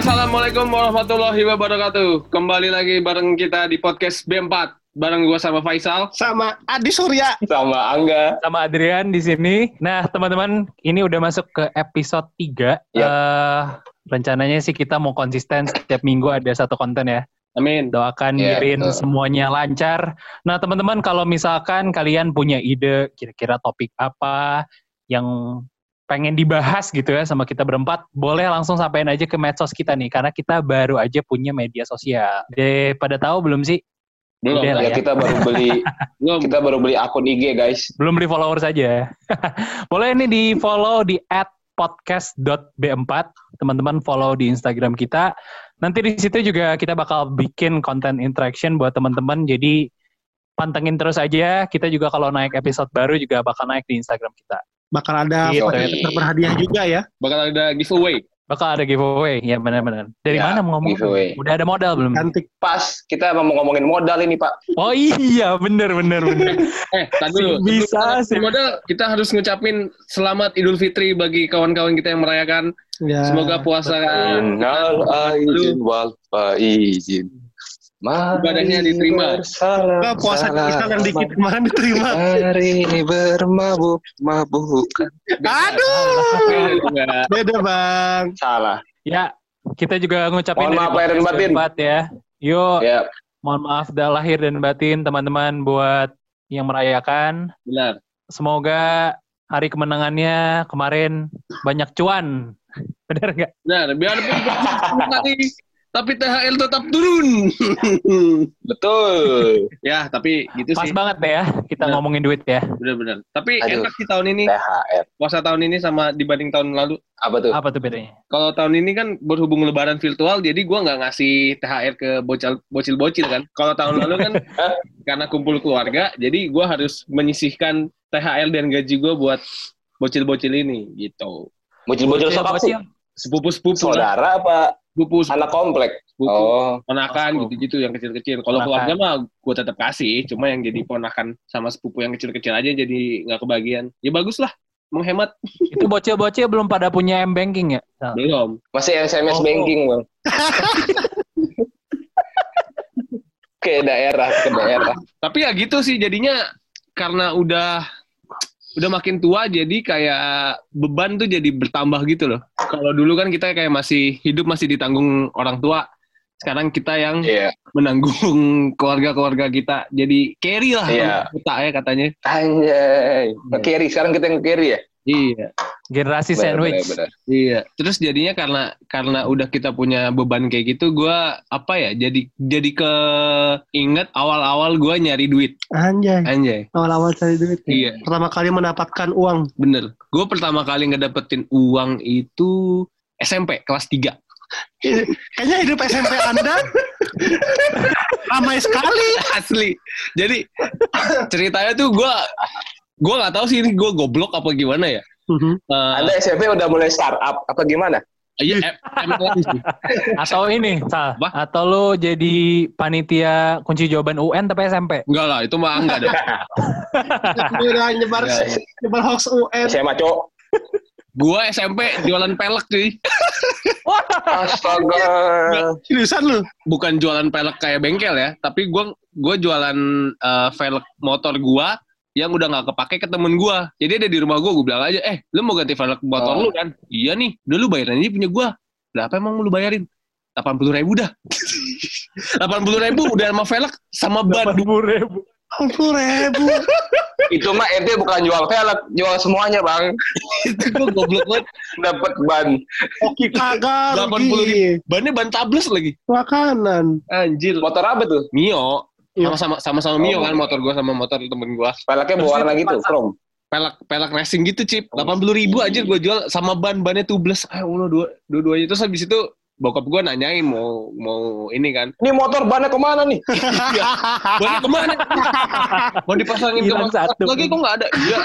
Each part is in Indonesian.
Assalamualaikum warahmatullahi wabarakatuh. Kembali lagi bareng kita di podcast B4 bareng gua sama Faisal. sama Adi Surya. sama Angga. sama Adrian di sini. Nah, teman-teman, ini udah masuk ke episode 3. Yap. Eh, rencananya sih kita mau konsisten setiap minggu ada satu konten ya. Amin. Doakan Mirin betul. semuanya lancar. Nah, teman-teman kalau misalkan kalian punya ide kira-kira topik apa yang pengen dibahas gitu ya sama kita berempat, boleh langsung sampein aja ke medsos kita nih karena kita baru aja punya media sosial. Deh, pada tahu belum sih? Belum. Udah Ya, ya. kita baru beli Belum. kita baru beli akun IG guys. Belum beli follower saja. Boleh nih di follow di @podcast.b4. Teman-teman follow di Instagram kita. Nanti di situ juga kita bakal bikin konten interaction buat teman-teman. Jadi pantengin terus aja. Kita juga kalau naik episode baru juga bakal naik di Instagram kita. Bakal ada Gitu. voucher berhadiah juga ya. Bakal ada giveaway. Bakal ada giveaway. Ya benar-benar. Dari Ya, mana mau ngomong? giveaway. Udah ada modal belum? Cantik. Pas kita mau ngomongin modal ini Pak. Oh iya, bener bener bener. Eh, tadi dulu. Bisa sih. kita modal, kita harus ngucapin selamat Idul Fitri bagi kawan-kawan kita yang merayakan. Ya. Semoga puasa Innal aizin wal faizin. Mari Ibadahnya diterima. bersalam, Nah, puasa salam. kita yang dikit kemarin diterima. Hari ini bermabuk mabukan. Aduh. Beda bang. Salah. Ya, kita juga ngucapin Mohon maaf lahir dan batin. B4 ya. Yuk, Ya, Mohon maaf dah lahir dan batin teman-teman buat yang merayakan. Benar. Semoga hari kemenangannya kemarin banyak cuan. Bener nggak? Benar. Tadi tapi THL tetap turun. betul. ya, tapi gitu Pas sih. banget deh ya kita Bener. ngomongin duit ya. Benar-benar. Tapi Aduh. enak sih tahun ini. THR. Puasa tahun ini sama dibanding tahun lalu. Apa tuh? Apa tuh bedanya? Kalau tahun ini kan berhubung lebaran virtual, jadi gua nggak ngasih THR ke bocil bocil-bocil kan. Kalau tahun lalu kan karena kumpul keluarga, jadi gua harus menyisihkan THR dan gaji gua buat bocil-bocil ini gitu. Bocil-bocil siapa sih? Sepupu-sepupu Saudara apa sepupu, anak komplek? sepupu, Oh, ponakan gitu-gitu yang kecil-kecil. Kalau keluarga mah gua tetap kasih, cuma yang jadi ponakan sama sepupu yang kecil-kecil aja jadi nggak kebagian. Ya bagus lah, menghemat. Itu bocil-bocil belum pada punya M banking ya? Nah, Belum. masih SMS Oh. banking, Bang. ke daerah, ke daerah. tapi ya gitu sih jadinya karena udah udah makin tua jadi kayak beban tuh jadi bertambah gitu loh kalau dulu kan kita kayak masih hidup masih ditanggung orang tua sekarang kita yang Iya. menanggung keluarga-keluarga kita jadi carry lah Iya. kita ya katanya Anjay. Nge-carry. Sekarang kita nge-carry ya? Iya generasi Benar, sandwich. benar, benar. iya terus jadinya karena karena udah kita punya beban kayak gitu gua apa ya jadi jadi ke inget awal-awal gua nyari duit Anjay. anjay Awal-awal cari duit. ya. Iya. Pertama kali mendapatkan uang. Bener. Gue pertama kali ngedapetin uang itu SMP kelas 3. Kayaknya hidup SMP Anda ramai sekali. Asli. Jadi ceritanya tuh gue gue nggak tahu sih ini gue goblok apa gimana ya. Eh, Anda SMP udah mulai startup apa gimana? Iya, sih. Atau ini, Sal. Apa? Atau lo jadi panitia kunci jawaban UN tapi SMP. Enggak lah, itu mah enggak deh. Udah nyebar Iya, nyebar hoax UN. SMA, Cok. Gue SMP jualan pelek cuy. Astaga. Seriusan lu? Bukan jualan pelek kayak bengkel ya, tapi gue gue jualan eh, velg motor gue yang udah nggak kepake ke temen gue. Jadi ada di rumah gue, gue bilang aja, eh lu mau ganti velg motor Oh. lu kan? Iya nih, udah lu bayarin aja punya gue. Berapa emang mau lu bayarin? 80 ribu dah. 80 ribu udah sama velg sama ban. ribu. Ampun ribu. Itu mah ente bukan jual velg, jual semuanya, Bang. Itu gue goblok banget. Dapat ban. Oke kagak 80 rugi. Bannya ban tables lagi. Makanan. Anjir. Motor apa tuh? Mio. Iya. Sama-sama sama-sama Mio Oh. kan motor gue sama motor temen gue. Velgnya berwarna gitu, chrome. pelak pelak racing gitu cip delapan puluh ribu aja gue jual sama ban bannya tubles ah Allah dua dua duanya terus habis itu bokap gue nanyain mau mau ini kan Ini motor bannya ke mana nih? bannya ke mana mau dipasangin ke satu. lagi kok nggak ada iya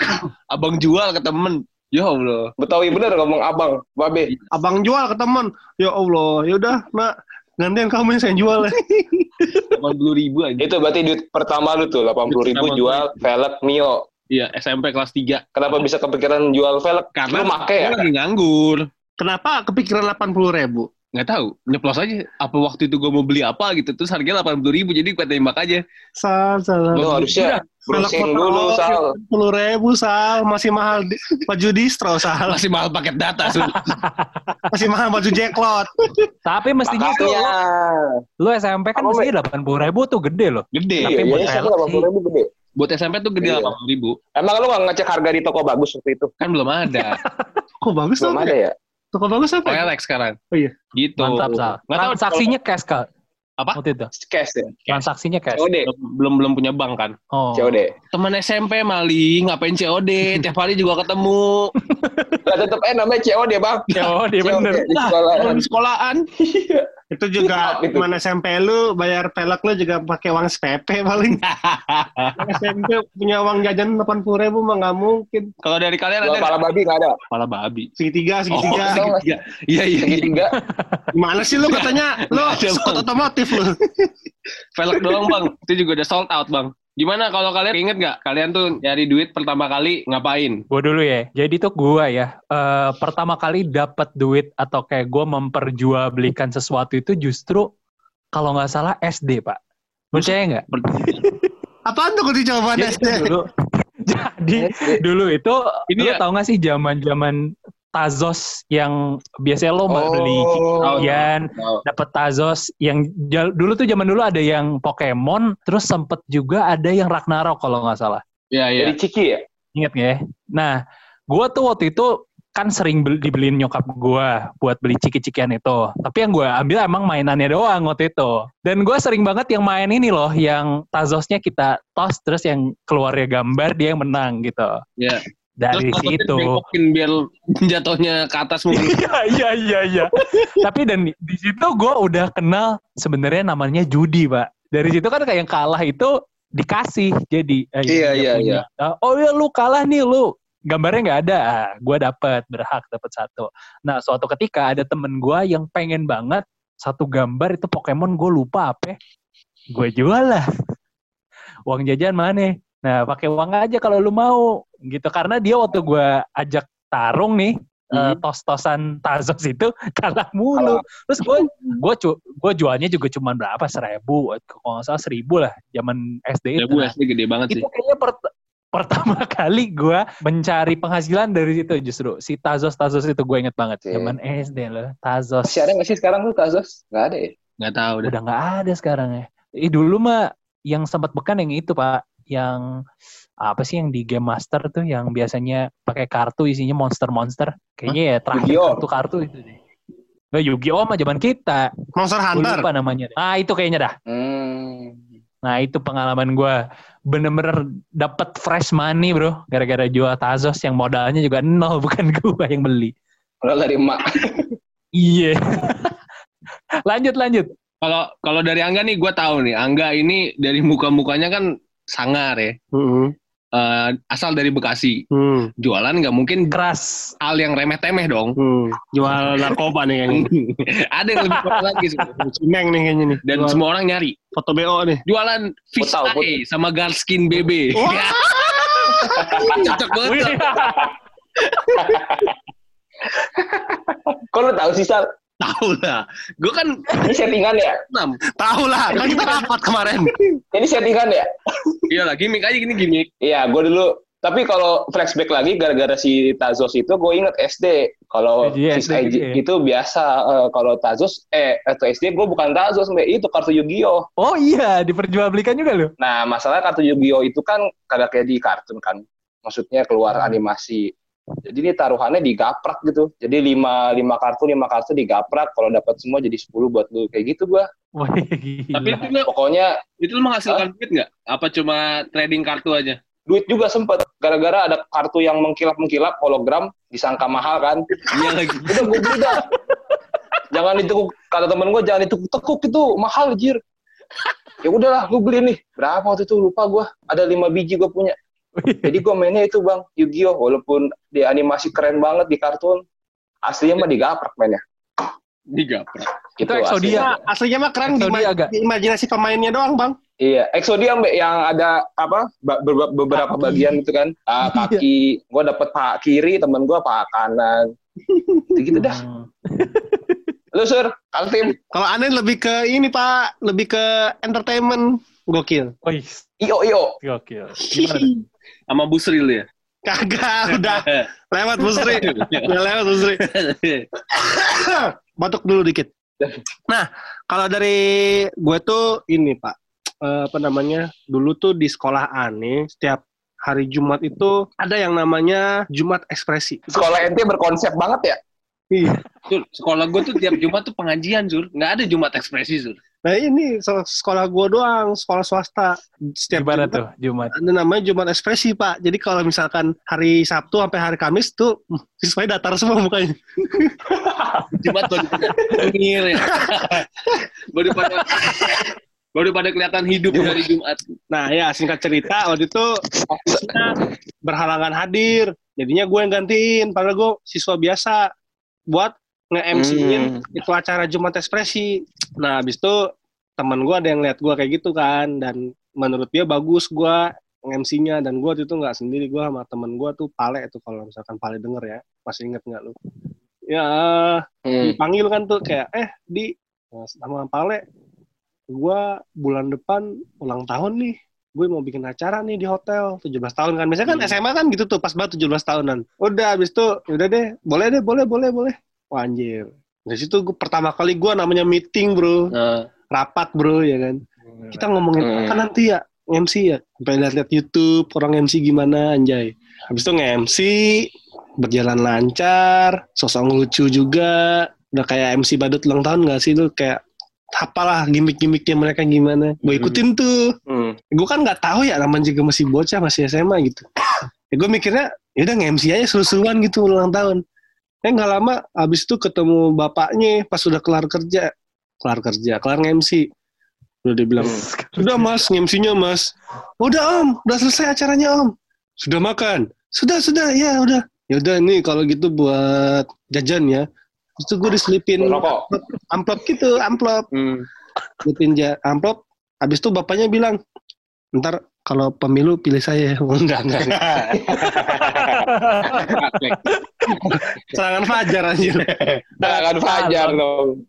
abang jual ke temen ya Allah Betawi bener ngomong abang, babe. Abang jual ke teman. Ya Allah, yaudah nak gantian kamu yang saya jual ya. delapan puluh ribu aja Itu berarti duit pertama lu tuh, 80 ribu jual velg Mio. iya SMP kelas 3 Kenapa bisa kepikiran jual velg? karena Lu make ya? lagi nganggur Kenapa kepikiran 80 ribu? Nggak tahu nyeplos aja apa waktu itu gue mau beli apa gitu terus harganya delapan puluh ribu jadi gue tembak aja Sal, sal. Lu harusnya browsing dulu, Sal. Sepuluh ribu, Sal. Masih mahal di, baju distro, Sal. masih mahal paket data Sun. Masih mahal baju jacklot. Tapi mestinya itu Makanya. lu SMP kan Apa, mestinya delapan puluh ribu tuh gede loh. gede Tapi Iya, buat iya, delapan puluh ribu gede. buat SMP tuh gede Iya. delapan puluh ribu Emang lu gak ngecek harga di toko bagus waktu itu? kan belum ada Kok bagus Belum ada ya? Toko bagus apa? OLX sekarang Oh iya. gitu Mantap sal. Nggak tahu Transaksinya cash kak. Apa? Waktu itu. Cash ya? Transaksinya cash. COD. belum belum punya bank kan Oh. COD. teman SMP maling ngapain COD tiap hari juga ketemu Lah tetep eh namanya COD bang. COD COD bener. di sekolah. Orang di sekolahan Itu juga Itu. mana SMP lu bayar pelek lu juga pakai uang SPP paling. SMP punya uang jajan delapan puluh ribu mah nggak mungkin. kalau dari kalian ada pala babi nggak ada. kepala babi Segitiga, oh segitiga. segitiga iya iya iya. Segitiga. Gimana sih lu katanya? Lu Nggak ada, skot otomotif lu. velg doang bang itu juga udah sold out bang gimana kalau kalian inget nggak kalian tuh nyari duit pertama kali ngapain Gue dulu ya. Jadi tuh gue ya, eh, pertama kali dapat duit atau kayak gue memperjualbelikan sesuatu itu justru kalau nggak salah SD pak. Percaya nggak? Apaan tuh Jadi SD? dulu, jadi dulu itu, Ini lu ya- tau gak sih zaman zaman Tazos yang biasanya lo mau beli Oh. kian, Tahu. dapat Tazos yang dulu tuh zaman dulu ada yang Pokemon, terus sempet juga ada yang Ragnarok kalau nggak salah. Iya iya. Jadi ciki ya? Ingat nggak ya? Nah, gua tuh waktu itu kan sering beli, dibeliin nyokap gua buat beli ciki-cikian itu. Tapi yang gua ambil emang mainannya doang waktu itu. Dan gua sering banget yang main ini loh, yang Tazosnya kita toss terus yang keluarnya gambar dia yang menang gitu. Iya. Dari Terus situ. dibengkokin biar jatuhnya ke atas mungkin. Iya iya iya iya. Tapi dan di- situ gue udah kenal sebenarnya namanya judi pak. Dari situ kan kayak yang kalah itu dikasih jadi. eh, Iya, iya, punya. Ah, oh iya lu kalah nih lu. Gambarnya nggak ada. Ah, gue dapat berhak dapat satu. Nah suatu ketika ada temen gue yang pengen banget satu gambar itu Pokemon gue lupa apa. Gue jual lah. Uang jajan mana? Nah pakai uang aja kalau lu mau gitu karena dia waktu gue ajak tarung nih eh, Hmm. tos-tosan Tazos itu kalah mulu. Terus gue gue gue jualnya juga cuma berapa seribu, kalau nggak salah seribu lah zaman SD itu. Nah, SD gede banget sih. itu kayaknya per- pertama kali gue mencari penghasilan dari situ justru si Tazos Tazos itu gue inget banget Oke. zaman SD loh Tazos Masih ada nggak sih sekarang tuh Tazos? Nggak ada ya? Nggak tahu udah nggak ada sekarang ya. Ih dulu mah yang sempat bekan yang itu pak, yang apa sih yang di Game Master tuh yang biasanya pakai kartu isinya monster-monster. Kayaknya ya terakhir Yu-Gi-Oh! kartu-kartu itu deh. Nah, Yu-Gi-Oh mah zaman kita. Monster Hunter. lupa namanya. deh. Ah itu kayaknya dah. Hmm. Nah itu pengalaman gue bener-bener dapet fresh money bro, gara-gara jual Tazos yang modalnya juga nol bukan gue yang beli. Kalau dari emak. Iya. lanjut lanjut. Kalau kalau dari Angga nih gue tahu nih. Angga ini dari muka-mukanya kan sangar ya. Hmm. Eh, asal dari Bekasi. Hmm. Jualan nggak mungkin Keras. hal yang remeh-temeh dong. Hmm. Jual narkoba nih kayaknya. Ada yang lebih parah lagi sebenarnya. Cimeng nih kayaknya nih. Dan Jual semua orang nyari. foto BO nih. Jualan fish eye sama Garskin BB. Cocok banget. Kok lu tahu sih Sal? Tahu lah. Gue kan Ini settingan ya? enam. Tahu lah, kan kita rapat kemarin. Ini settingan ya? Iya lah, gimmick aja gini gimmick. Iya, gue dulu. Tapi kalau flashback lagi gara-gara si Tazos itu gue inget SD. Kalau Eye gitu ya. itu biasa. eh, kalau Tazos, eh atau SD gue bukan Tazos, Mbak. itu kartu Yu-Gi-Oh. Oh iya, diperjualbelikan juga loh. Nah, masalah kartu Yu-Gi-Oh itu kan kagak kayak di kartun kan. Maksudnya keluar Hmm. animasi. Jadi ini taruhannya digaprak gitu. Jadi lima, lima kartu, lima kartu digaprak. Kalau dapat semua jadi 10 buat lu. Kayak gitu gua. Wah, Tapi itu lo, Pokoknya itu lo menghasilkan duit nggak? Apa cuma trading kartu aja? duit juga sempet. Gara-gara ada kartu yang mengkilap-mengkilap, hologram, disangka mahal kan. Iya lagi. Udah gue beli dah. jangan ditekuk, kata temen gue jangan ditekuk-tekuk itu mahal jir. Ya udahlah, gue beli nih. Berapa waktu itu lupa gue. Ada lima biji gue punya. Jadi gue mainnya itu bang, Yu-Gi-Oh! Walaupun di animasi keren banget di kartun, aslinya mah digaprak mainnya. Digaprak. Itu Exodia. aslinya. Aslinya mah keren di, Exodia agak. di imajinasi pemainnya doang, Bang. Iya, Exodia Mbak, yang ada apa be- be- beberapa Kaki. bagian itu kan. Ah, kaki, gue dapet paha kiri, temen gue paha kanan. Gitu dah. Hmm. Lu sur, Kaltim. Kalau aneh lebih ke ini Pak, lebih ke entertainment. Gokil. Wih, Io Io. gokil. Gimana? Sama Busril ya. Kagak, udah lewat Bu Sri. Udah lewat Bu Sri. Batuk dulu dikit. Nah, kalau dari gue tuh ini Pak, eh, apa namanya? Dulu tuh di sekolah aneh setiap hari Jumat itu ada yang namanya Jumat ekspresi. Sekolah ente berkonsep banget ya. Iya. Sekolah gue tuh tiap Jumat tuh pengajian, Sur. Nggak ada Jumat ekspresi, Sur. Nah ini se- sekolah gue doang, sekolah swasta. Setiap Gimana Jumat tuh Jumat? Ada namanya Jumat ekspresi Pak. Jadi kalau misalkan hari Sabtu sampai hari Kamis tuh hmm, siswanya datar semua mukanya. Jumat baru pada nyengir ya. baru pada baru pada kelihatan hidup dari Jumat. Nah ya singkat cerita waktu itu berhalangan hadir. Jadinya gue yang gantiin. Padahal gue siswa biasa buat nge-MC-in Hmm. itu acara Jumat ekspresi. Nah habis itu teman gue ada yang lihat gue kayak gitu kan. Dan menurut dia bagus gue nge-MC-nya. Dan gue itu nggak sendiri. Gue sama temen gue tuh Pale itu kalau misalkan Pale denger ya. Masih inget nggak lu? Ya Hmm. dipanggil kan tuh kayak eh di sama Pale gua bulan depan ulang tahun nih gue mau bikin acara nih di hotel 17 tahun kan biasanya kan Hmm. SMA kan gitu tuh pas banget 17 tahunan udah habis itu udah deh boleh deh boleh boleh boleh Wah, anjir dari situ gue pertama kali gua namanya meeting bro. Nah, rapat bro ya kan. Kita ngomongin Hmm. apa nanti ya MC ya? Sampai lihat-lihat YouTube orang MC gimana anjay. Habis itu nge-MC berjalan lancar sosok lucu juga. Udah kayak MC badut ulang tahun gak sih lu? Kayak apalah gimmick-gimmicknya mereka gimana. Gue Hmm. ikutin tuh. Hmm. gue kan nggak tahu ya namanya juga masih bocah masih SMA gitu. Ya gue mikirnya ya udah nge-MC aja seru-seruan gitu ulang tahun eh nggak lama abis itu ketemu bapaknya pas udah kelar kerja. Kelar kerja kelar nge-MC udah dia bilang sudah mas nge-MC-nya mas. Udah om udah selesai acaranya om. Sudah makan? Sudah sudah ya udah. Ya udah nih kalau gitu buat jajan ya. Itu gue diselipin Rokok. amplop gitu amplop. Hmm. Selipin ja- amplop. Habis itu bapaknya bilang ntar kalau pemilu pilih saya. Enggak enggak, enggak. serangan fajar anjir Tangan Fajar dong.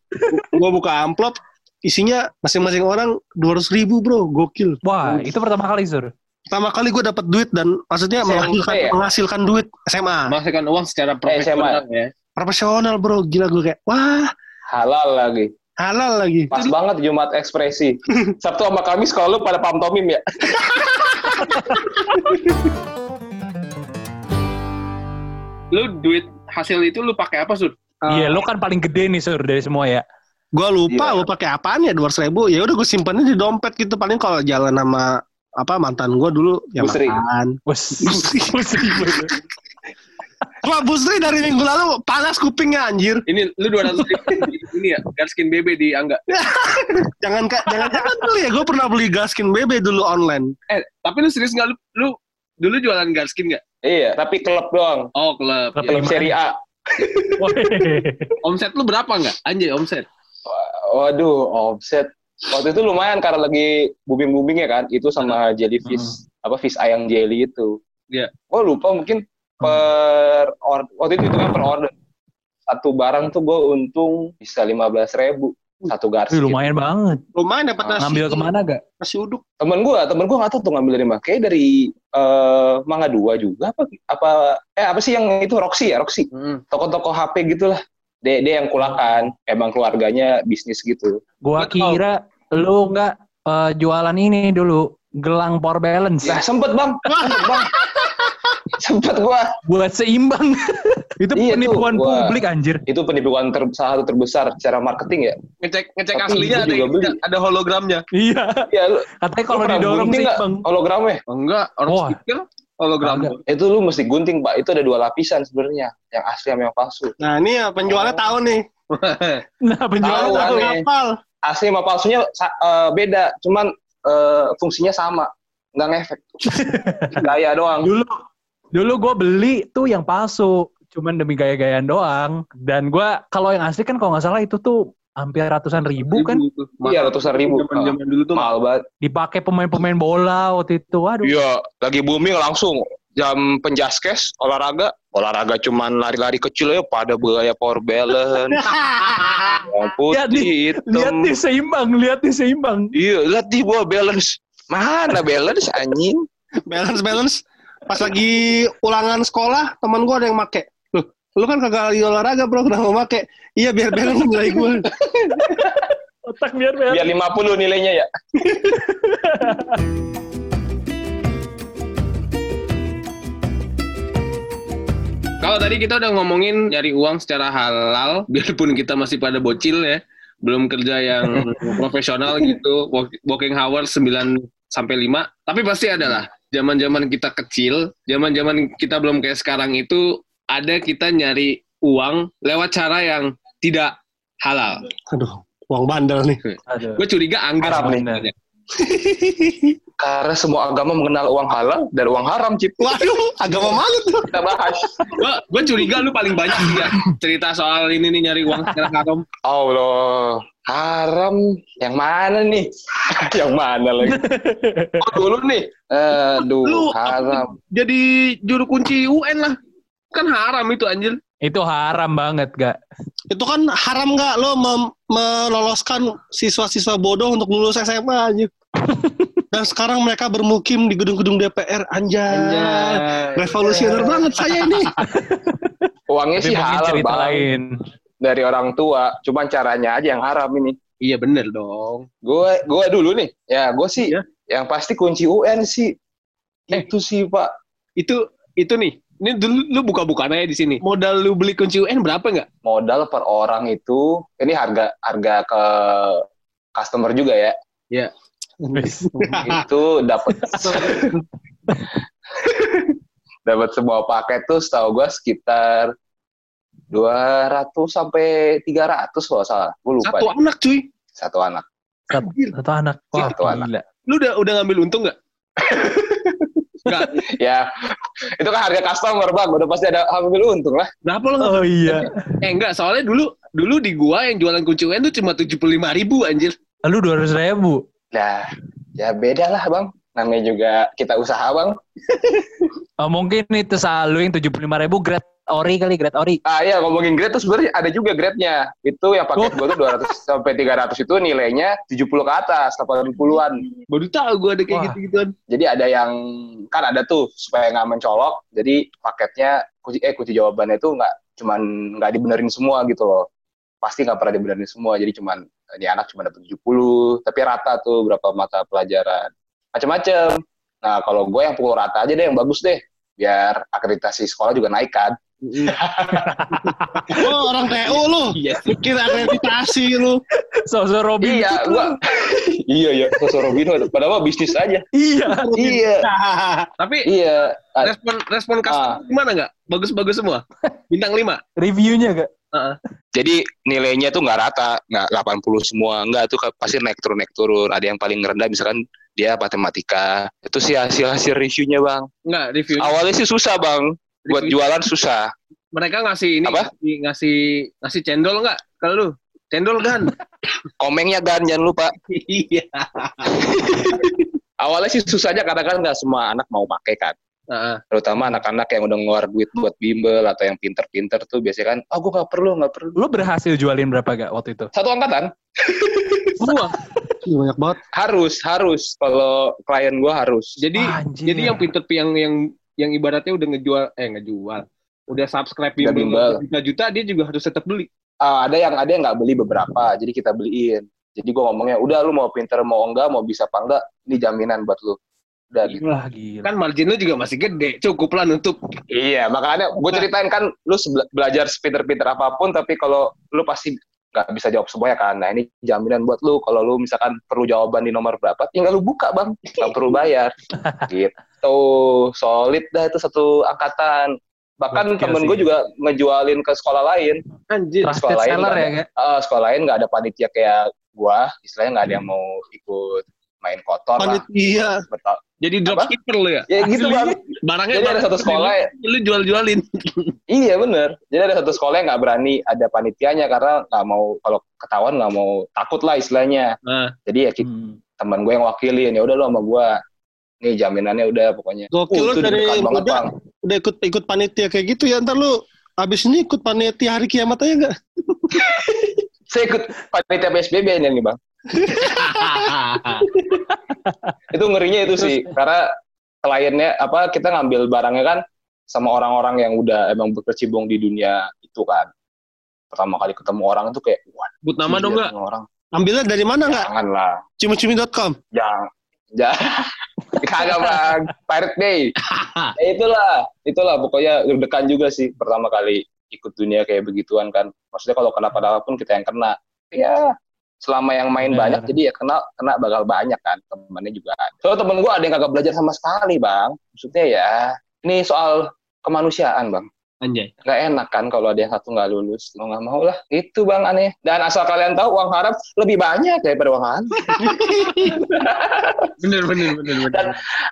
gue buka amplop isinya masing-masing orang dua ribu bro gokil Wah, itu pertama kali, Sur. pertama kali gue dapat duit dan maksudnya SMP menghasilkan, ya? menghasilkan duit SMA Menghasilkan uang secara profesional ya. profesional bro gila gue kayak wah Halal lagi. halal lagi Pas banget Jumat ekspresi. Sabtu sama Kamis kalau lu pada pantomim ya. Lu duit hasil itu lu pakai apa, Sur? Iya, lo kan paling gede nih, Sur, dari semua ya. gue lupa Iya. gue pakai apaan ya dua ribu ya udah gue simpannya di dompet gitu paling kalau jalan sama apa mantan gue dulu ya Bu Sri. makan Busri, Busri. Wah, Bu Sri dari minggu lalu panas kupingnya anjir. Ini lu 200 ribu di- ini ya, Garskin BB di Angga. Jangan ka- jangan jangan beli ya. Gue pernah beli Gaskin BB dulu online. Eh, tapi lu serius nggak lu, lu dulu jualan Garskin nggak? Iya, tapi klub doang. Oh, klub. Klub. Klub Serie A. Omset lu berapa nggak? Anjay, omset. Waduh, offset. Waktu itu lumayan karena lagi booming-booming ya kan. Itu sama jellyfish. Apa fish ayam jelly itu. Iya. Gue lupa mungkin per or- waktu itu hitungnya per order. Satu barang tuh gue untung bisa lima belas ribu. Satu Wih, garskin. lumayan banget. Lumayan dapat nasi. Ngambil ke mana gak? Nasi uduk. temen gue temen gue nggak tahu tuh ngambil dari mana kayak dari eh Mangga Dua juga apa apa eh apa sih yang itu Roxy ya Roxy Hmm. toko-toko HP gitulah dia dia yang kulakan emang keluarganya bisnis gitu Gua Betul. kira lu nggak eh, jualan ini dulu, gelang power balance. nah sempet bang sempet bang sempet gue Buat seimbang. itu Iya penipuan gua- publik anjir. itu penipuan ter, salah satu terbesar secara marketing ya Ngecek ngecek Tapi aslinya ada juga beli. ada hologramnya. Iya. ya lu, Katanya kalau pernah didorong gunting nggak seimbang. hologramnya Oh, enggak, orang Wah. stiker hologram. Kagak. itu lu mesti gunting pak itu ada dua lapisan sebenarnya yang asli sama yang palsu Nah ini ya penjualnya Oh. tahu nih. Nah, penjualan Tahu, tahu. Kapal. asli sama palsunya eh, beda cuman eh, fungsinya sama nggak ngefek gaya doang Dulu dulu gue beli tuh yang palsu, cuman demi gaya-gayaan doang. Dan gua kalau yang asli kan kalau nggak salah itu tuh hampir ratusan ribu kan Ribu tuh. Iya, ratusan ribu. Zaman-zaman dulu tuh Mahal banget. dipakai pemain-pemain bola waktu itu. Waduh. Iya, lagi booming langsung jam penjaskes olahraga olahraga cuman lari-lari kecil ya pada beraya power balance yang Lihat putih Lihat hitam nih seimbang, lihat nih seimbang. iya lihat di gua balance mana balance anjing balance balance pas lagi ulangan sekolah teman gua ada yang make lu kan kagak lagi olahraga bro. Kenapa mau make? Iya biar balance nilai gua. Otak biar biar. biar 50 nilainya ya. Kalau tadi kita udah ngomongin nyari uang secara halal, biarpun kita masih pada bocil ya, belum kerja yang profesional gitu, work- working hours 9 sampai 5, tapi pasti ada lah. Zaman-zaman kita kecil, zaman-zaman kita belum kayak sekarang itu, ada kita nyari uang lewat cara yang tidak halal. aduh uang bandel nih Aduh. Gue curiga anggar Haram nih. sebenarnya. karena semua agama mengenal uang halal dan uang haram cip waduh agama mana tuh kita bahas Gue curiga lu paling banyak ya cerita soal ini nih nyari uang secara haram. Allah haram yang mana nih yang mana lagi oh dulu nih aduh Lu- haram Jadi juru kunci UN lah. Kan haram itu anjir. Itu haram banget, gak? itu kan haram nggak lo mem- meloloskan siswa-siswa bodoh untuk lulus SMA aja dan sekarang mereka bermukim di gedung-gedung DPR anjay revolusioner banget saya ini uangnya Tapi sih halal lain. dari orang tua cuman caranya aja yang haram ini Iya bener dong. gue gue dulu nih ya gue sih Iya. yang pasti kunci UN sih Eh. itu sih pak Itu itu nih. Ini dulu lu buka-bukaan aja di sini. Modal lu beli kunci UN berapa nggak? modal per orang itu ini harga harga ke customer juga ya Wis. itu dapat dapat sebuah paket tuh setahu gue sekitar 200 sampai 300 kalau salah gue lupa Satu deh. anak cuy. satu anak Satu, satu anak. Wah, Satu anak. gila. Lu udah udah ngambil untung nggak? Nggak. ya itu kan harga customer bang udah pasti ada ambil untung lah Berapa lu? Oh iya. Eh enggak, soalnya dulu dulu di gua yang jualan kunci UN tuh cuma 75 ribu anjir. Lalu dua ratus ribu. nah ya beda lah bang namanya juga kita usaha bang. Oh, mungkin itu selalu yang tujuh puluh lima ribu grade ori kali, grade ori. ah iya ngomongin grade tuh sebenarnya ada juga grade-nya itu yang paket gua tuh 200 sampai 300 itu nilainya 70 ke atas 80-an Baru tahu gua ada kayak gitu-gituan. jadi ada yang kan ada tuh supaya nggak mencolok jadi paketnya kunci eh kunci jawabannya itu nggak cuman nggak dibenerin semua gitu loh. Pasti nggak pernah dibenerin semua jadi cuman ini anak cuma dapat 70 tapi rata tuh berapa mata pelajaran macam-macam nah kalau gue yang pukul rata aja deh yang bagus deh. Biar akreditasi sekolah juga naik kan. Oh orang TU lu. Iya. mikir akreditasi lu. Sosok Robin iya gua iya iya. Sosok Robin Hood. Padahal bisnis aja. Iya. iya. Tapi iya. Ah, respon respon customer gimana nggak? Bagus-bagus semua. Bintang 5. Reviewnya gak? jadi nilainya tuh nggak rata. Nggak 80 semua. Nggak tuh pasti naik turun naik turun. Ada yang paling rendah misalkan dia matematika itu sih hasil hasil reviewnya bang Enggak, review. awalnya sih susah bang buat Review. jualan susah Mereka ngasih ini Apa? ngasih ngasih ngasih cendol nggak? Kalau lu cendol kan? komengnya gan jangan lupa Iya. awalnya sih susah aja karena kan nggak semua anak mau pakai kan Heeh. terutama anak-anak yang udah ngeluar duit buat bimbel atau yang pinter-pinter tuh biasanya kan oh gue nggak perlu nggak perlu Lu berhasil jualin berapa gak waktu itu? satu angkatan. Ih, banyak banget harus harus kalau klien gue harus Jadi Anjir. jadi yang pinter yang yang yang ibaratnya udah ngejual eh ngejual udah subscribe Udah bimbel bimbel. juta-juta dia juga harus tetap beli. Ah, ada yang ada yang nggak beli beberapa jadi kita beliin jadi gue ngomongnya udah lu mau pinter mau enggak mau bisa apa enggak ini jaminan buat lu gitu Wah, gila. Kan margin lu juga masih gede, cukup lah nutup. iya makanya gue ceritain kan lu belajar sepinter-pinter apa pun tapi kalau lu pasti nggak bisa jawab semuanya kan. Nah ini jaminan buat lu kalau lu misalkan perlu jawaban di nomor berapa tinggal lu buka bang. Nggak perlu bayar. Gitu. Solid dah itu satu angkatan. Bahkan Gokil temen gue juga ngejualin ke sekolah lain. Anjir. Trusted sekolah lain ya, ada. Eh, sekolah lain nggak ada panitia kayak gua. Istilahnya nggak ada yang mau ikut main kotor lah. Panitia. Berta- Jadi dropshipper lu ya? Ya gitu bang. Barangnya Jadi ada satu sekolah ya. Lu jual-jualin. Iya bener. Jadi ada satu sekolah yang nggak berani ada panitianya karena nggak mau kalau ketahuan nggak mau takut lah istilahnya. Nah, Jadi ya kita, Hmm. teman gue yang wakilin ya udah lo sama gue. Nih jaminannya udah pokoknya. Gokil Uh, lu dari banget muda bang. udah ikut ikut panitia kayak gitu ya ntar lu abis ini ikut panitia hari kiamat aja nggak? Saya ikut panitia PSBB ini nih bang. Itu ngerinya itu sih karena kliennya apa kita ngambil barangnya kan sama orang-orang yang udah emang berkecimpung di dunia itu kan. Pertama kali ketemu orang itu kayak wah But nama dong nggak? orang. Ambilnya dari mana nggak? Jangan lah. Cumi-cumi.com. Jangan. Jangan. Kagak bang. Pirate Bay. ya itulah. Itulah pokoknya deg-degan juga sih pertama kali ikut dunia kayak begituan kan. Maksudnya kalau kenapa-napa pun kita yang kena. Ya selama yang main Bener. banyak jadi ya kena kena bakal banyak kan temennya juga. Soalnya temen gue ada yang kagak belajar sama sekali bang. Maksudnya ya ini soal kemanusiaan bang. Anjay. Gak enak kan kalau ada yang satu nggak lulus. Lo nggak mau lah. Itu bang aneh. Dan asal kalian tahu uang haram lebih banyak daripada uang halal. Bener, bener, bener, bener. Dan,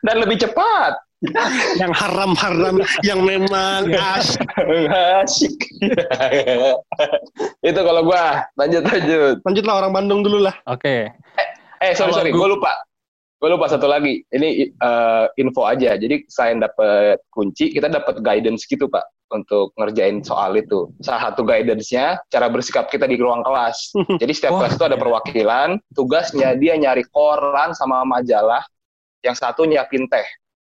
dan lebih cepat. Yang haram-haram, yang memang as. Asik. itu kalau gua. Lanjut lanjut. Lanjutlah orang Bandung dulu lah. Oke. Eh sorry Kalau sorry, gua- gue lupa. Gue lupa satu lagi. Ini eh, info aja. Jadi selain dapat kunci, kita dapat guidance gitu pak untuk ngerjain soal itu. Salah satu guidance-nya cara bersikap kita di ruang kelas. Jadi setiap Wah. kelas itu ada perwakilan. Tugasnya dia nyari koran sama majalah. Yang satu nyiapin teh.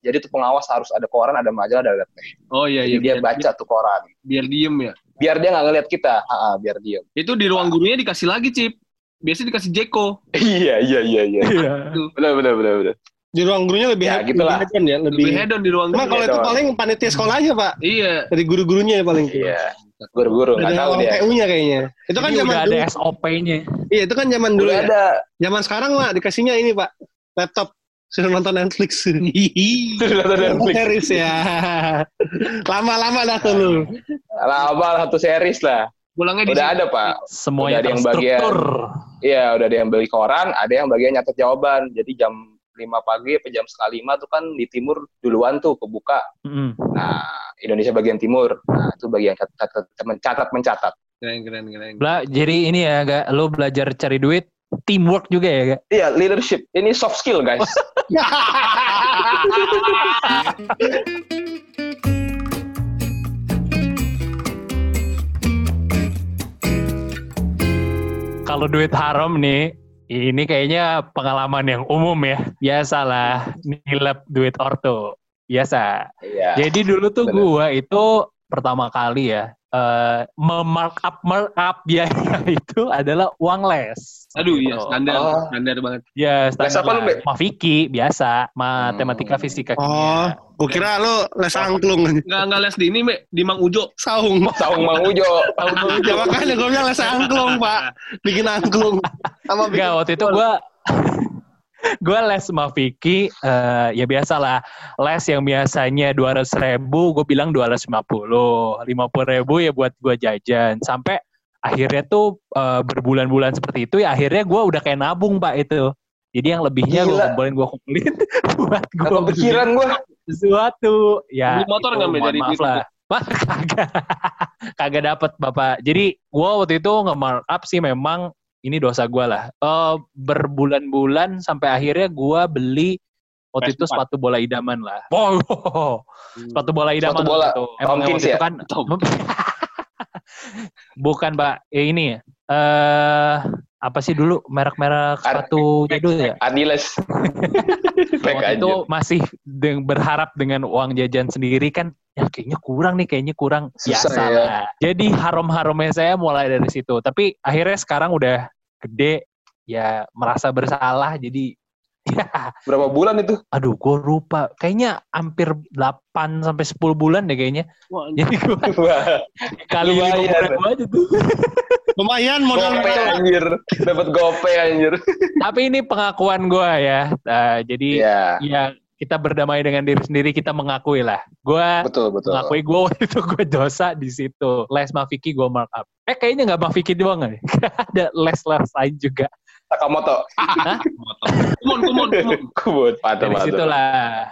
Jadi tuh pengawas harus ada koran, ada majalah, ada teh. Oh iya, Jadi iya. dia biar, baca tuh koran. biar diem ya. Biar dia nggak ngeliat kita. Ha, biar diem. Itu di ruang gurunya dikasih lagi, Cip. Biasanya dikasih Jeko. iya iya iya iya. Iya. Benar benar benar benar. Di ruang gurunya lebih Ya, gitulah. lebih hedon ya, lebih. Lebih hedon di ruang Cuma guru. kalau itu Hedon. paling panitia sekolahnya pak, Iya. dari guru-gurunya ya paling. Iya. Guru-guru nggak tahu dia. PU-nya kayaknya. Itu kan zaman udah dulu. ada SOP-nya. Iya, itu kan zaman dulu Udah ya. ada. Zaman sekarang lah dikasihnya ini pak, laptop. Sudah nonton Netflix. Sudah ada Netflix. Series ya. Lama-lama dah tuh lu. Lama satu series lah. Pulangnya di Udah ada pak. Semuanya Udah ada yang bagian. Iya udah ada yang beli koran, ada yang bagian nyatet jawaban. Jadi jam 5 pagi apa jam setengah lima tuh kan di timur duluan tuh kebuka. Mm. Nah Indonesia bagian timur. Nah itu bagian catat, catat, mencatat mencatat. Keren, keren, keren. Bela, jadi ini ya, gak lo belajar cari duit, teamwork juga ya, gak? Iya leadership. Ini soft skill guys. Kalau duit haram nih, ini kayaknya pengalaman yang umum ya. Biasalah, nilep duit orto. Biasa. Iya. Jadi dulu tuh bener. gua itu pertama kali ya, eh memarkup markup biaya itu adalah uang les. Aduh, iya, Gitu. standar. Oh. Standar banget. Ya, Les apa lu, standar. Mafiki, biasa. Matematika, Hmm. fisika, Oh, kimia. gua kira lu les angklung. Nggak, nggak les di ini, Me. Di Mang Ujo. Saung. Saung Mang Ujo. Ya makanya gua bilang les angklung, Pak. Bikin angklung. Sama bikin Enggak, waktu itu gue gue les Mafiki, eh, ya biasa lah. Les yang biasanya 200 ribu, gue bilang 250. 50 ribu ya buat gue jajan. Sampai akhirnya tuh eh, berbulan-bulan seperti itu, ya akhirnya gue udah kayak nabung, Pak, itu. Jadi yang lebihnya gue kumpulin, gue kumpulin buat gue Gak kepikiran gue. sesuatu. Ya, Beli motor itu, nggak, dari maaf lah. Wah, kagak. kagak dapet, Bapak. Jadi, gue waktu itu nge-markup sih memang ini dosa gue lah. Eh, berbulan-bulan sampai akhirnya gue beli waktu itu PS4. sepatu bola idaman lah. Wow, sepatu bola idaman Sepatu bola. waktu itu. Emang Tomkins waktu itu ya? kan Tom. bukan, Pak. Ya, ini ya. Eh apa sih dulu merek-merek sepatu dulu ya? Adiles. Baik waktu itu masih deng- berharap dengan uang jajan sendiri kan ya kayaknya kurang nih kayaknya kurang Susah biasa ya. lah. Jadi harum-harumnya saya mulai dari situ. Tapi akhirnya sekarang udah gede ya merasa bersalah jadi ya Berapa bulan itu? aduh gue lupa kayaknya hampir 8 sampai 10 bulan deh kayaknya. Wah, Jadi gue Wah, kali Lumayan. aja tuh. Lumayan modal gope anjir. Dapat gope anjir. Tapi ini pengakuan gue ya. Eh, jadi Iya, ya kita berdamai dengan diri sendiri kita mengakui lah. Gue betul betul. mengakui gue waktu itu gue dosa di situ. Les Mafiki gue markup. Eh kayaknya nggak Mafiki doang nih. Ada les-les lain juga. Sakamoto. Kumon, kumon, kumon. Patah Dari patah. situlah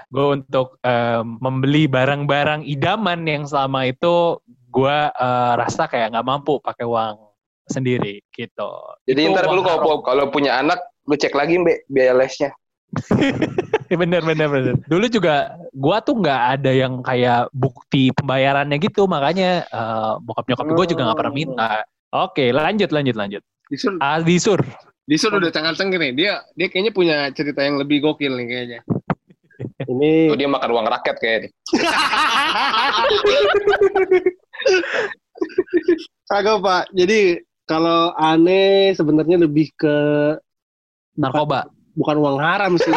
gue untuk eh, membeli barang-barang idaman yang selama itu gue eh, rasa kayak nggak mampu pakai uang sendiri gitu. Jadi Itu ntar lu kalau kalau punya anak, lu cek lagi mbak biaya lesnya. bener bener bener. Dulu juga gua tuh nggak ada yang kayak bukti pembayarannya gitu, makanya eh, bokap nyokap gue juga nggak pernah minta. Oke, lanjut lanjut lanjut. Disur, Ah, disur. Disur udah cengar-cengir nih. Dia dia kayaknya punya cerita yang lebih gokil nih kayaknya. Ini Tuh dia makan uang rakyat kayaknya. kagak pak. Jadi kalau aneh sebenarnya lebih ke Narkoba. bukan uang haram sih.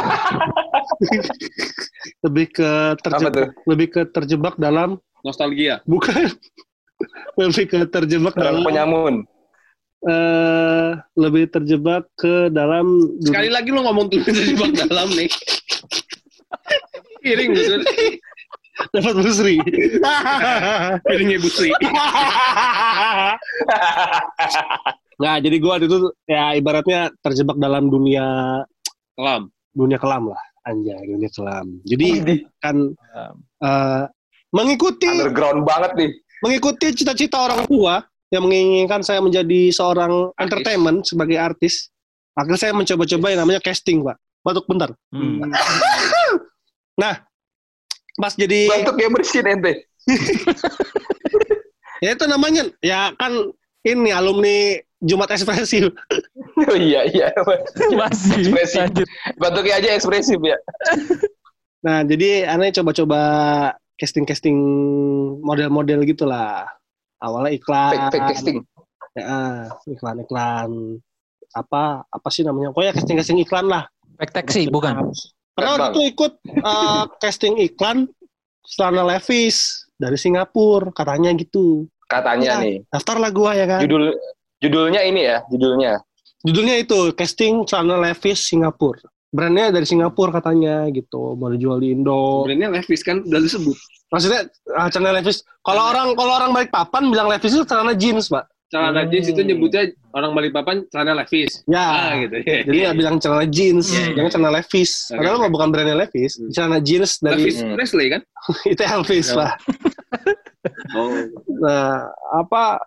lebih ke terjebak, lebih ke terjebak dalam Nostalgia. bukan lebih ke terjebak Orang dalam penyamun. eh lebih terjebak ke dalam Sekali lagi lu ngomong tuh terjebak dalam nih. Piring Disur. dapat busri. Piringnya Bu Sri. Nah, jadi gua waktu itu ya ibaratnya terjebak dalam dunia Kelam. dunia kelam lah, anjay dunia kelam. Jadi kan Um, eh, mengikuti Underground banget nih. mengikuti cita-cita orang tua yang menginginkan saya menjadi seorang Artis. entertainment sebagai artis. Akhirnya saya mencoba-coba yang namanya casting, Pak. Batuk bentar. hmm. Pas jadi Batuk ya bersin ente. ya itu namanya ya kan ini alumni Jumat Ekspresi. Oh iya iya. Masih. Ekspresi. Lanjut. Batuknya aja ekspresif ya. Nah, jadi aneh coba-coba casting-casting model-model gitulah. Awalnya iklan. Fake, fake testing. Ya, iklan-iklan apa apa sih namanya? Pokoknya casting-casting iklan lah. Fake taxi, bukan? Pernah waktu itu ikut eh, casting iklan celana Levi's dari Singapura katanya gitu. Katanya Ya. nih. Daftar lah gua ya kan. Judul judulnya ini ya, judulnya. Judulnya itu casting celana Levi's Singapura. Brandnya dari Singapura katanya gitu, mau dijual di Indo. Brandnya Levi's kan udah disebut. Maksudnya ah, celana Levi's. Kalau orang kalau orang balik papan bilang Levi's itu celana jeans, Pak. Celana Hmm. jeans itu nyebutnya orang Balikpapan celana Levi's. Ya. Ah gitu. Jadi ya bilang celana jeans, iya. jangan celana Levi's. Oke, Padahal mah bukan brandnya Levi's, Hmm. celana jeans dari Levi's Hmm. Presley kan? itu Elvis, Ya. Oh. Nah, apa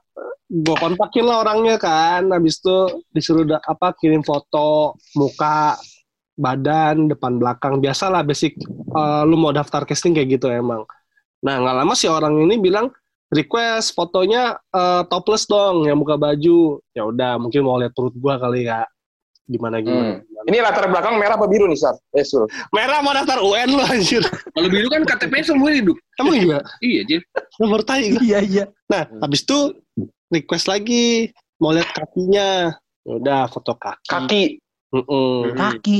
gue kontakin lah orangnya kan, habis itu disuruh da- apa kirim foto muka, badan, depan belakang, biasalah basic. eh, lu mau daftar casting kayak gitu emang. Nah, nggak lama si orang ini bilang request fotonya eh, topless dong, yang buka baju. Ya udah, mungkin mau lihat perut gua kali ya. Gimana gimana. Hmm. Ini latar belakang merah apa biru nih, Sar? Eh, Sul. Merah mau daftar UN lu anjir. Kalau biru kan KTP semua hidup. Emang iya? Iya, Jil. Nomor tai. Iya, iya. Nah, habis itu request lagi mau lihat kakinya. Ya udah foto kaki. Kaki. Mm-mm. Kaki.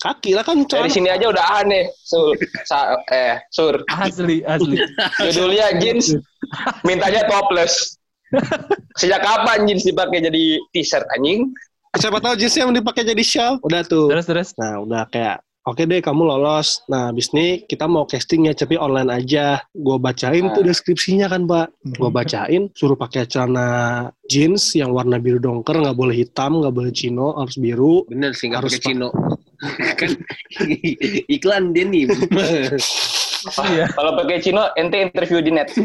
Kaki lah kan Dari celana. sini aja udah aneh, Sul. Sa eh, Sur. Asli, asli. Judulnya jeans, mintanya topless. Sejak kapan jeans dipakai jadi t-shirt anjing? Siapa tahu jeans yang dipakai jadi shawl. Udah tuh. Terus, terus. Nah, udah kayak Oke deh, kamu lolos. Nah, abis ini kita mau casting ya, tapi online aja. Gue bacain tuh deskripsinya kan, Pak. Gue bacain, suruh pakai celana jeans yang warna biru dongker, nggak boleh hitam, nggak boleh chino, harus biru. Bener sih, nggak Harus pakai Cino. kan iklan denim. Iya. Kalau pakai Cino, ente interview di net.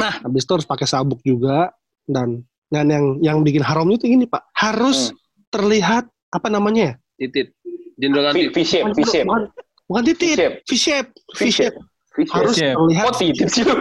Nah, habis itu harus pakai sabuk juga dan dan yang yang bikin haram itu gini pak, harus terlihat apa namanya ya? Titit. Jenderal V- V-shape, V-shape. Bukan, bukan titit. V-shape, V-shape. V-shape. Harus terlihat Oh, titit sih lu.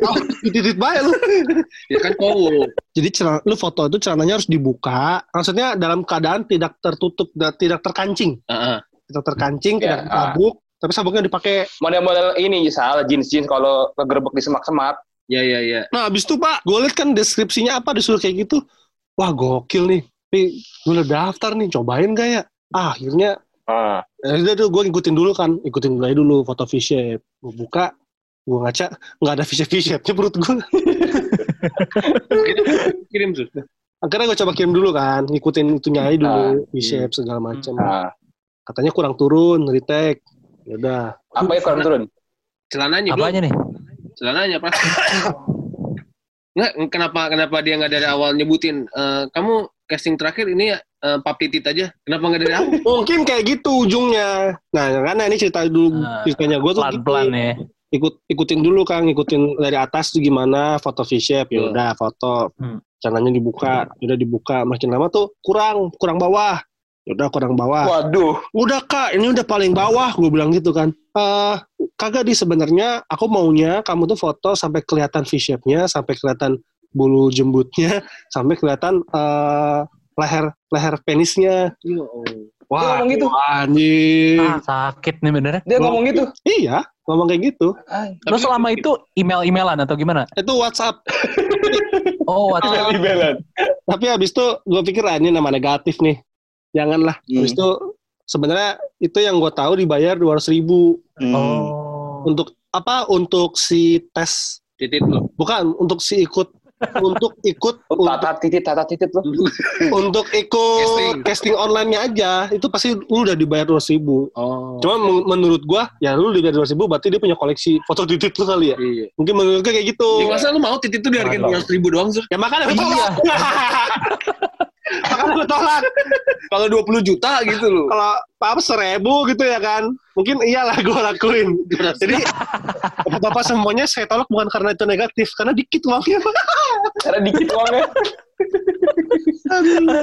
oh, titit baik lu. Ya kan cowok. Jadi celana, lu foto itu celananya harus dibuka, maksudnya dalam keadaan tidak tertutup, da- tidak terkancing, Heeh. tidak terkancing, Ya, tidak sabuk, tapi sabuknya dipakai. Model-model ini salah jeans-jeans kalau kegerebek di semak-semak. Ya ya ya. Nah, habis itu pak, gue liat kan deskripsinya apa disuruh kayak gitu, wah gokil nih, nih gue udah daftar nih, cobain gak ya? Ah, akhirnya Ah. Ya udah tuh gue ngikutin dulu kan, ikutin aja dulu foto V-shape. Gue buka, gue ngaca, nggak ada V-shape V-shape-nya perut gue. Kirim tuh. Akhirnya gue coba kirim dulu kan, ngikutin itunya aja dulu, V-shape segala macam. Ah. Katanya kurang turun, retake. Ya udah, Apa ya kurang turun? Celananya belum. Apanya nih? Celananya pasti. Nggak, kenapa kenapa dia nggak dari awal nyebutin eh, kamu casting terakhir ini eh, pap titit aja. Kenapa nggak dari awal? Mungkin kayak gitu ujungnya. Nah, karena ini cerita dulu Nah, ceritanya gue tuh Pelan-pelan gitu. ya. ikut ikutin dulu Kang, ikutin dari atas tuh gimana foto V-shape ya Hmm. udah foto. Hmm. Caranya dibuka, udah dibuka makin lama tuh kurang, kurang bawah. Udah kurang bawah. Waduh. Udah Kak, ini udah paling bawah gue bilang gitu kan. Eh kagak di sebenarnya aku maunya kamu tuh foto sampai kelihatan V-shape-nya, sampai kelihatan bulu jembutnya, sampai kelihatan eh leher leher penisnya. Wah, ngomong gitu? anjing. Ah, sakit nih benernya. Dia ngomong gitu. Iya, ngomong kayak gitu. Ay, Terus selama itu email-emailan atau gimana? Itu WhatsApp. Oh, WhatsApp. Libelan. Tapi habis itu gue pikir ah, ini nama negatif nih. Janganlah. Hmm. Habis itu sebenarnya itu yang gue tahu dibayar dua ribu Hmm. Oh. untuk apa? Untuk si tes Titit lu. bukan untuk si ikut untuk ikut Oh, untuk, tata titit, tata titit loh. untuk ikut Casting. casting, online-nya aja itu pasti lu udah dibayar dua ribu. Oh. Cuma men- menurut gua ya lu dibayar dua ribu berarti dia punya koleksi foto titit lu kali ya. Iya. Mungkin menurut gue kayak gitu. Ya, masa lu mau titit itu dihargain dua ribu doang, Sur? Ya makanya gue Iya. makanya gue tolak. Kalau 20 juta gitu loh. Kalau apa seribu gitu ya kan, mungkin iyalah gue lakuin. Jadi bapak semuanya saya tolak bukan karena itu negatif, karena dikit uangnya. Karena dikit uangnya.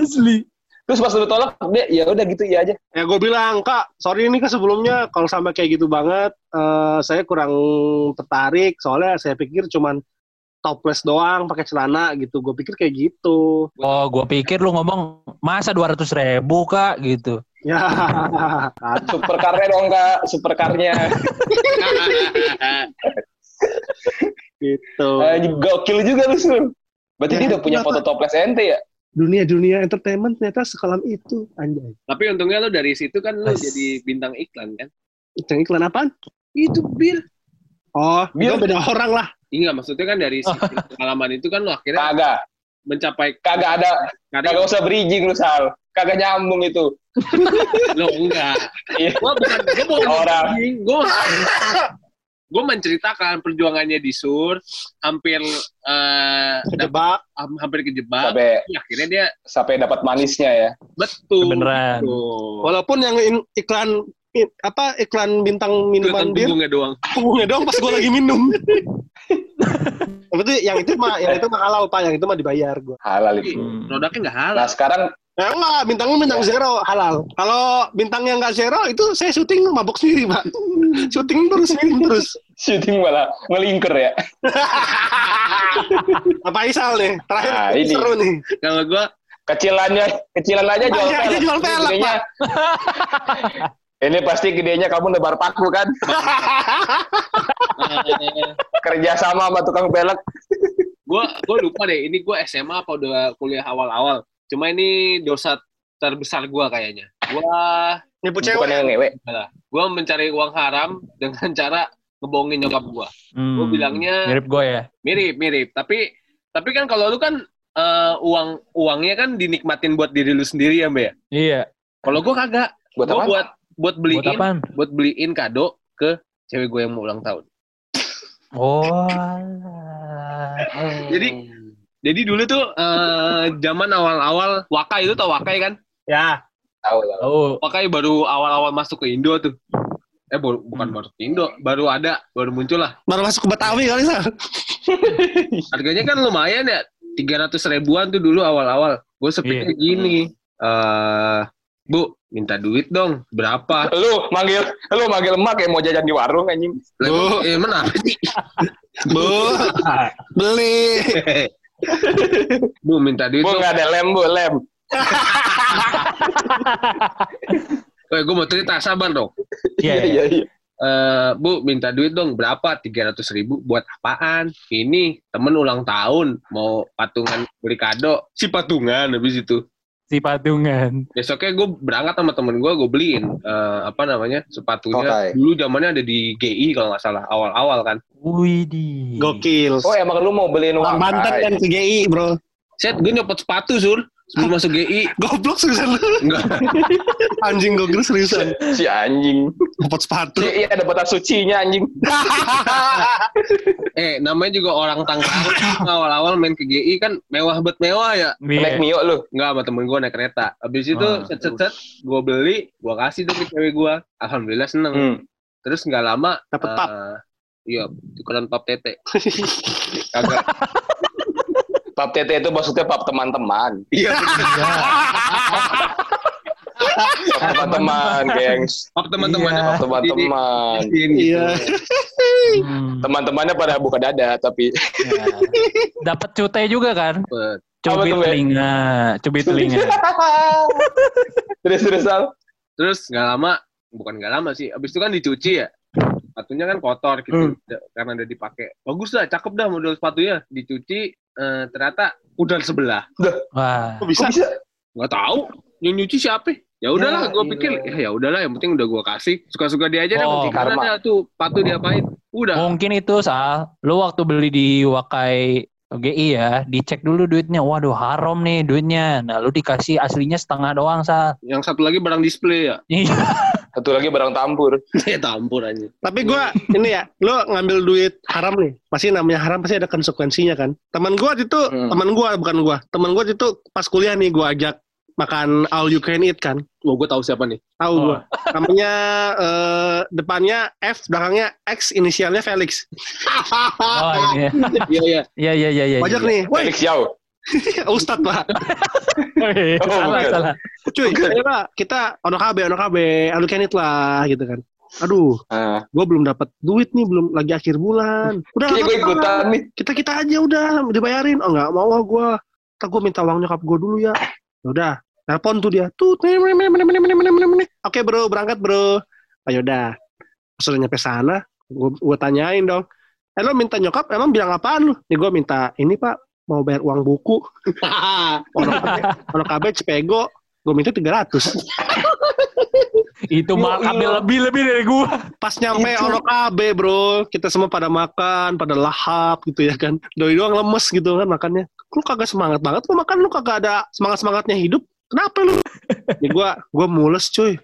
Asli. Terus pas lu tolak, dia ya udah gitu ya aja. ya gue bilang kak, sorry nih kak sebelumnya kalau sampai kayak gitu banget, eh, saya kurang tertarik soalnya saya pikir cuman topless doang pakai celana gitu. Gue pikir kayak gitu. Oh, gue pikir lu ngomong masa 200 ribu kak gitu. Ya, Supercarnya dong kak, supercarnya. gitu. Eh, gokil juga lu Sur. Berarti Ya, dia udah punya kenapa? foto toples ente ya? Dunia-dunia entertainment ternyata sekalam itu, anjay. Tapi untungnya lu dari situ kan lu As- jadi bintang iklan kan? Itu iklan apaan? Itu bir. Oh, Bir. beda orang lah. Iya, maksudnya kan dari si pengalaman itu kan lu akhirnya Kagak, mencapai kagak ada, kagak usah bridging lu Sal. Kagak nyambung itu. lo enggak. Iya. Gua bukan gua bukan Orang. Gua gue menceritakan perjuangannya di Sur hampir eh dap- Kejebak. ham- hampir kejebak Sampai Tapi akhirnya dia sampai dapat manisnya ya. betul betul. Walaupun yang iklan apa iklan bintang minuman bir punggungnya doang punggungnya doang pas gue lagi minum. Tapi itu yang itu mah yang itu mah halal pak, yang itu mah dibayar gue. Halal itu. Hmm. produknya nggak halal Nah sekarang Ya enggak, bintangnya bintang zero halal. Kalau bintang yang enggak zero itu saya syuting mabok sendiri pak. syuting terus, syuting terus. syuting malah ngelingker ya. Apa Isal nih? Terakhir Nah, ini. seru nih. kalau gue Kecilannya, kecilan aja jual pelek. jual pelek, Gedenya- Ini pasti gedenya kamu nebar paku kan? Kerja sama sama tukang pelek. gue gue lupa deh ini gue SMA apa udah kuliah awal-awal cuma ini dosa terbesar gue kayaknya gue Nipu Bukan cewek. yang ngewe. gue mencari uang haram dengan cara ngebohongin nyokap gue Hmm. Gua bilangnya- mirip gue ya. mirip mirip tapi tapi kan kalau lu kan eh, uang uangnya kan dinikmatin buat diri lu sendiri ya mbak ya Iya. kalau gue kagak Buat gue apa? buat buat beliin Buat apaan? buat beliin kado ke cewek gue yang mau ulang tahun Oh. Jadi- jadi dulu tuh eh, zaman awal-awal wakai itu tau wakai kan Ya, Tahu tahu. Oh. wakai baru awal-awal masuk ke Indo tuh eh baru, bukan Hmm. baru ke Indo baru ada baru muncul lah baru masuk ke Betawi kali Sal. harganya kan lumayan ya tiga ratus ribuan tuh dulu awal-awal gue sepikir Iya. gini eh bu minta duit dong. Berapa? Lu manggil, lu manggil emak kayak mau jajan di warung anjing. Lah, eh mana? Apa sih Bu, beli. bu minta duit Bu dong. nggak ada lem, bu lem. eh gue mau cerita. Sabar dong. Iya, iya. iya. Eh, bu minta duit dong. Berapa? Tiga ratus ribu. Buat apaan? Ini temen ulang tahun. Mau patungan beli kado. Si patungan habis itu Si patungan. besoknya gue berangkat sama temen gue gue beliin eh, apa namanya sepatunya Oke. dulu zamannya ada di GI kalau nggak salah awal-awal kan Wih di. Gokil. Oh emang lu mau beliin uang? Banten kan ke GI, bro. set gue nyopot sepatu sur sebelum masuk GI Goblok seriusan lu. enggak Anjing gue kira seriusan. Si anjing. Dapat sepatu. Si, iya ada batas sucinya anjing. eh namanya juga orang Tangerang awal-awal main ke GI kan mewah bet mewah ya Naik Iya. Mio lu. Enggak sama temen gue naik kereta habis itu Ah, set set set gue beli gue kasih tuh ke cewek gue alhamdulillah seneng Hmm. terus nggak lama Dapet pap. eh, iya tukeran pap tete kagak Pap tete itu maksudnya pap teman-teman. iya Iya. Pap teman-teman, gengs. pap teman-temannya Iya. Pap teman-teman. Gitu. Iya. Hmm. Teman-temannya pada buka dada, tapi Ya. Dapat cute juga kan? Cubit telinga, cubit telinga. terus terus Sal. terus nggak lama bukan nggak lama sih abis itu kan dicuci ya sepatunya kan kotor gitu Da- karena udah dipakai bagus lah cakep dah model sepatunya dicuci eh, ternyata udah sebelah Wah. Kok bisa? Kok bisa? nggak tahu yang nyuci siapa ya udahlah Ya, gue iya. pikir ya ya udahlah yang penting udah gue kasih suka suka dia aja dah Oh, penting karena karma. ada tuh sepatu diapain udah Mungkin itu Sal, lu waktu beli di Wakai GI ya, dicek dulu duitnya. Waduh, haram nih duitnya. Nah, lu dikasih aslinya setengah doang, Sal. yang satu lagi barang display ya Iya. Satu lagi barang tampur. ya tampur aja Tapi gue ini ya, lo ngambil duit haram nih, pasti namanya haram pasti ada konsekuensinya kan. Teman gue itu, Hmm. teman gue bukan gue, teman gue itu pas kuliah nih gue ajak makan all you can eat kan. Wah, gue tahu siapa nih. Tahu Oh. gue. Namanya eh, depannya F, belakangnya X, inisialnya Felix. Oh, iya. Iya, iya. Iya, iya, iya, iya. Wajak iya. nih, Felix Yao. Ustadz lah. Wih, Oh, salah, bukan. salah. Cuy, ayo lah, kita ono KB, ono KB, can eat lah gitu kan. Aduh, Ah, gue belum dapat duit nih, belum lagi akhir bulan. Udah Kayak gue ikutan nih. kita kita aja udah dibayarin. Oh nggak mau ah gue tak gue minta uang nyokap gue dulu ya. Ya udah telepon tuh dia. Tuh oke bro berangkat bro. Ayo udah. Pas udah nyampe sana gue gue tanyain dong. Eh lo minta nyokap emang bilang apaan lu? Nih gue minta ini pak mau bayar uang buku. Ono KB ono KB Cepego gue minta 300 Itu mah Iya, iya. lebih-lebih dari gua. pas nyampe ono KB bro. Kita semua pada makan pada lahap gitu ya kan. Doi doang lemes gitu kan makannya. Lu kagak semangat banget lu makan lu kagak ada semangat semangatnya hidup. Kenapa lu? Ya gua gua mules cuy.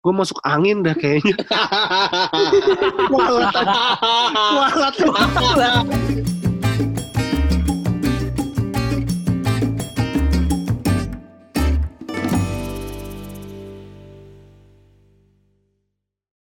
Gua masuk angin dah kayaknya. Kualat kualat kualat